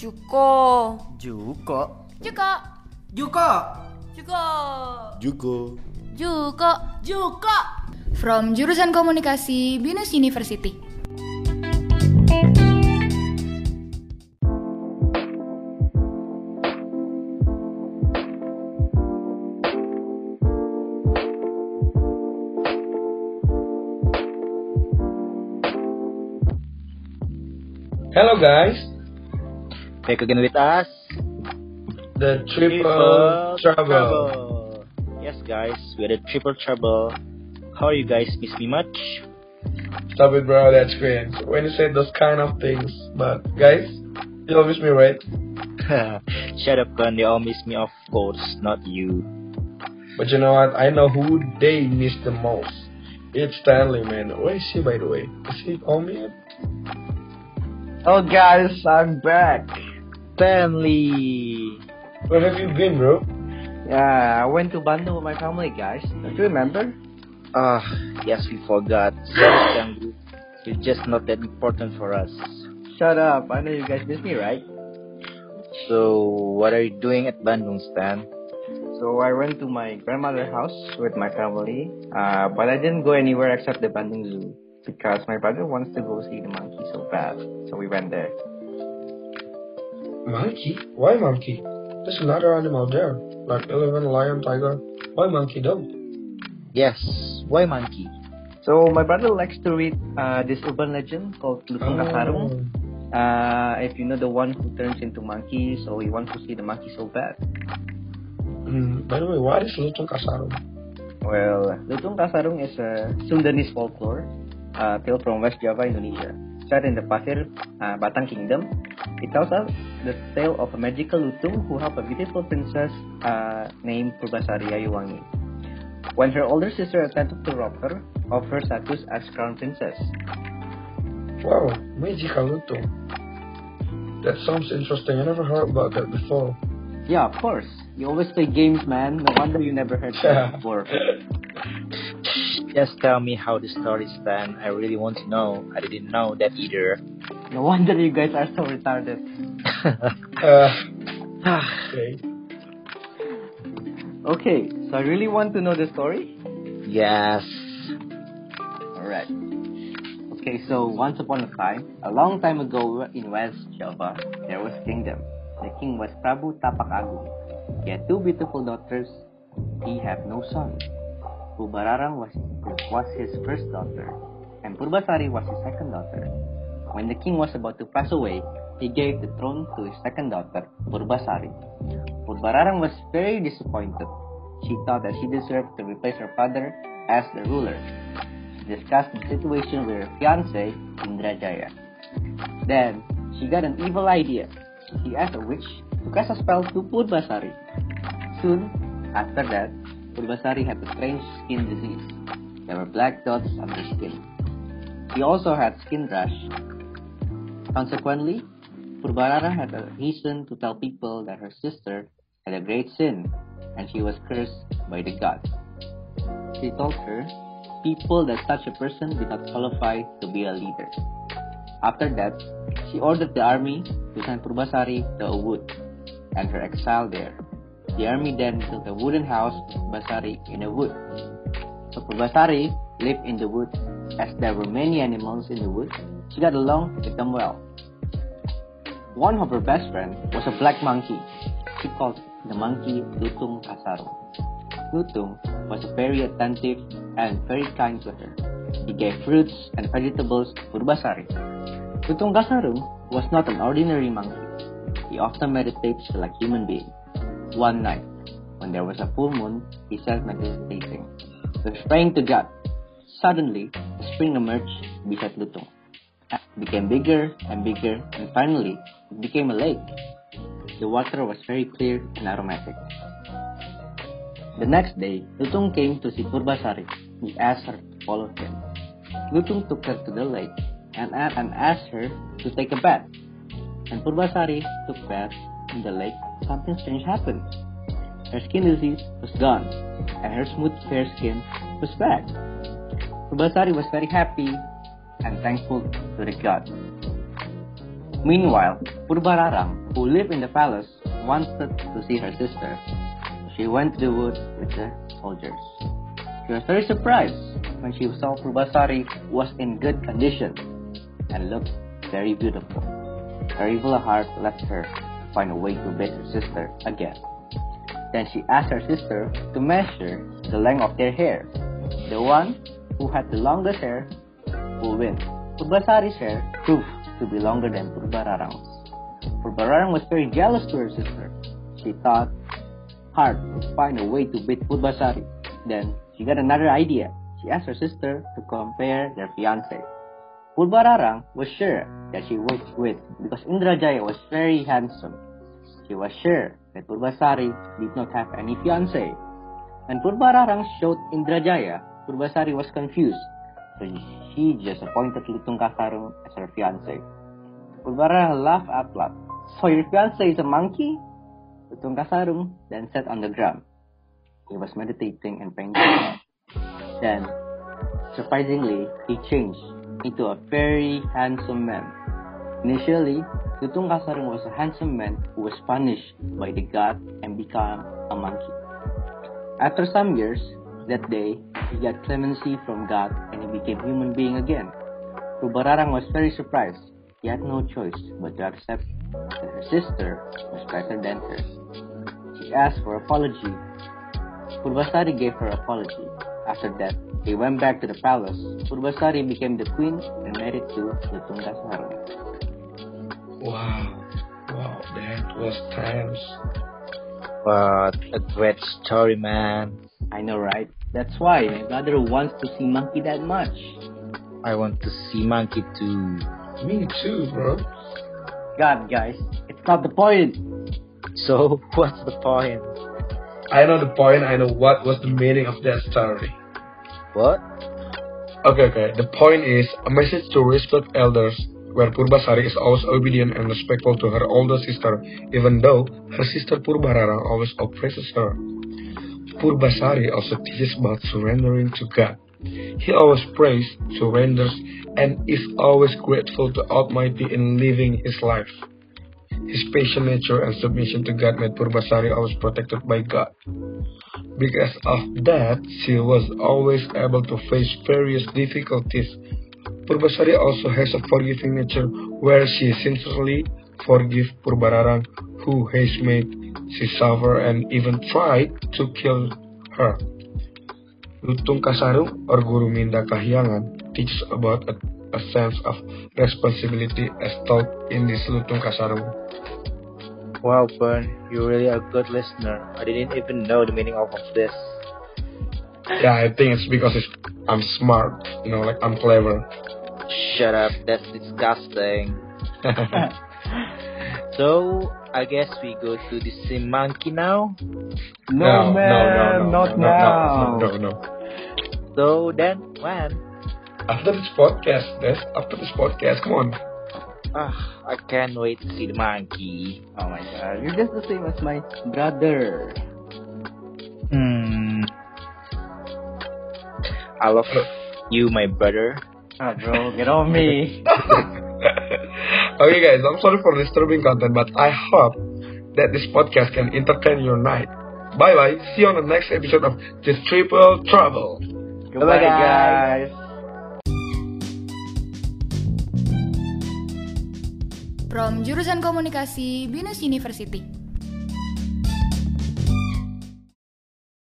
Juko. Juko. Juko. Juko. Juko. Juko. Juko. Juko. From jurusan komunikasi Binus University. Hello guys, Back again with us. the triple, trouble. Yes, guys, we are the triple trouble. How are you guys? Miss me much? Stop it, bro. That's cringe. When you say those kind of things, but guys, you always me right. Shut up, Con. They all miss me, of course, not you. But you know what? I know who they miss the most. It's Stanley, man. Where is he, by the way? Is he on me? yet? Oh guys, I'm back. Stanley. Where have you been, bro? Yeah, I went to Bandung with my family, guys. Don't you remember? Ah, yes, we forgot. Sorry, Kanggu. Just not that important for us. Shut up. I know you guys miss me, right? So, what are you doing at Bandung, Stan? So I went to my grandmother's house with my family, uh, but I didn't go anywhere except the Bandung Zoo because my brother wants to go see the monkey so bad. So we went there. Monkey? Why monkey? There's another animal there, like elephant, lion, tiger. Why monkey though? Yes, why monkey? So my brother likes to read uh, this urban legend called Lutung Kasarung. Uh, if you know the one who turns into monkey, so he wants to see the monkey so bad. Hmm, by the way, what is Lutung Kasarung? Well, Lutung Kasarung is a Sundanese folklore uh, tale from West Java, Indonesia. Set in the Pasir uh, Batang Kingdom, it tells us the tale of a magical Lutung who helped a beautiful princess uh, named Purbasari Ayuwangi. When her older sister attempted to rob her of her status as crown princess. Wow, magical Lutung. That sounds interesting. I never heard about that before. Yeah, of course. You always play games, man. No wonder you never heard that before. Just tell me how the story stand. I really want to know. I didn't know that either. No wonder you guys are so retarded. Uh, okay. Okay, so I really want to know the story. yes. Alright. Okay, so once upon a time, a long time ago in West Java, there was a kingdom. The king was Prabu Tapak Agung. He had two beautiful daughters. He had no son. Purbararang was, was his first daughter, and Purbasari was his second daughter. When the king was about to pass away, he gave the throne to his second daughter, Purbasari. Purbararang was very disappointed. She thought that she deserved to replace her father as the ruler. She discussed the situation with her fiance, Indrajaya. Then, she got an evil idea. She asked a witch to cast a spell to Purbasari. Soon after that, Purbasari had a strange skin disease. There were black dots on her skin. She also had skin rash. Consequently, Purbarara had a reason to tell people that her sister had a great sin and she was cursed by the gods. She told her people that such a person did not qualify to be a leader. After that, she ordered the army to send Purbasari to a wood and her exile there. The army then built a wooden house for Purbasari in a wood. So Purbasari lived in the wood. As there were many animals in the woods, she got along with them well. One of her best friends was a black monkey. She called the monkey Lutung Kasarung. Lutung was very attentive and very kind to her. He gave fruits and vegetables to Purbasari. Lutung Kasarung was not an ordinary monkey. He often meditates like a human being. One night, when there was a full moon, he sat meditating. Was praying to God. Suddenly, a spring emerged beside Lutung. It ah, became bigger and bigger, and finally, it became a lake. The water was very clear and aromatic. The next day, Lutung came to see Purbasari. He asked her to follow him. Lutung took her to the lake and, and asked her to take a bath. When Purbasari took bath in the lake, something strange happened. Her skin disease was gone, and her smooth fair skin was back. Purbasari was very happy and thankful to the god. Meanwhile, Purbararang, who lived in the palace, wanted to see her sister. She went to the wood with the soldiers. She was very surprised when she saw Purbasari was in good condition and looked very beautiful. Her evil heart left her to find a way to beat her sister again. Then she asked her sister to measure the length of their hair. The one who had the longest hair will win. Purbasari's hair proved to be longer than Purbararang's. Purbararang was very jealous to her sister. She thought hard to find a way to beat Purbasari. Then she got another idea. She asked her sister to compare their fiancé. Purbararang was sure that she would win because Indrajaya was very handsome. She was sure that Purbasari did not have any fiancé. When Purbararang showed Indrajaya, Purbasari was confused, so she just appointed Lutung Kasarung as her fiancé. Purbararang laughed out loud. So your fiancé is a monkey? Lutung Kasarung then sat on the ground. He was meditating and praying. Then, surprisingly, he changed into a very handsome man. Initially, Lutung Kasarung was a handsome man who was punished by the god and became a monkey. After some years, that day, he got clemency from God and he became human being again. Purbararang was very surprised. He had no choice but to accept that her sister was better than her. She asked for apology. Purbasari gave her apology. After that, they went back to the palace. Purbasari became the queen and married to Lutung Kasarung. Wow. Wow, that was times. What a great story, man. I know, right? That's why my brother wants to see monkey that much. I want to see monkey too. Me too, bro. God, guys, it's not the point. So, what's the point? I know the point. I know what was the meaning of that story. What? Okay, okay. The point is a message to respect elders, where Purbasari is always obedient and respectful to her older sister, even though her sister Purbarara always oppresses her. Purbasari also teaches about surrendering to God. He always prays, surrenders, and is always grateful to Almighty in living his life. His patient nature and submission to God made Purbasari always protected by God. Because of that, she was always able to face various difficulties. Purbasari also has a forgiving nature where she sincerely forgives Purbararang who has made she suffer and even tried to kill her. Lutung Kasarung or Guru Minda Kahyangan teaches about a, a sense of responsibility as taught in this Lutung Kasarung. Wow, Bern, you're really a good listener. I didn't even know the meaning of this. Yeah, I think it's because it's, I'm smart, you know, like I'm clever. Shut up, that's disgusting. So, I guess we go to the same monkey now. No, man, no, not no, now. No, no, no, no. So then, when? After this podcast, Des, after this podcast, come on. Ah, I can't wait to see the monkey. Oh my god, you're just the same as my brother. Hmm. I love you, my brother. Ah, bro, get on me. okay, guys, I'm sorry for disturbing content, but I hope that this podcast can entertain your night. Bye bye. See you on the next episode of The Triple Trouble. Goodbye, guys. guys. From jurusan komunikasi Binus University.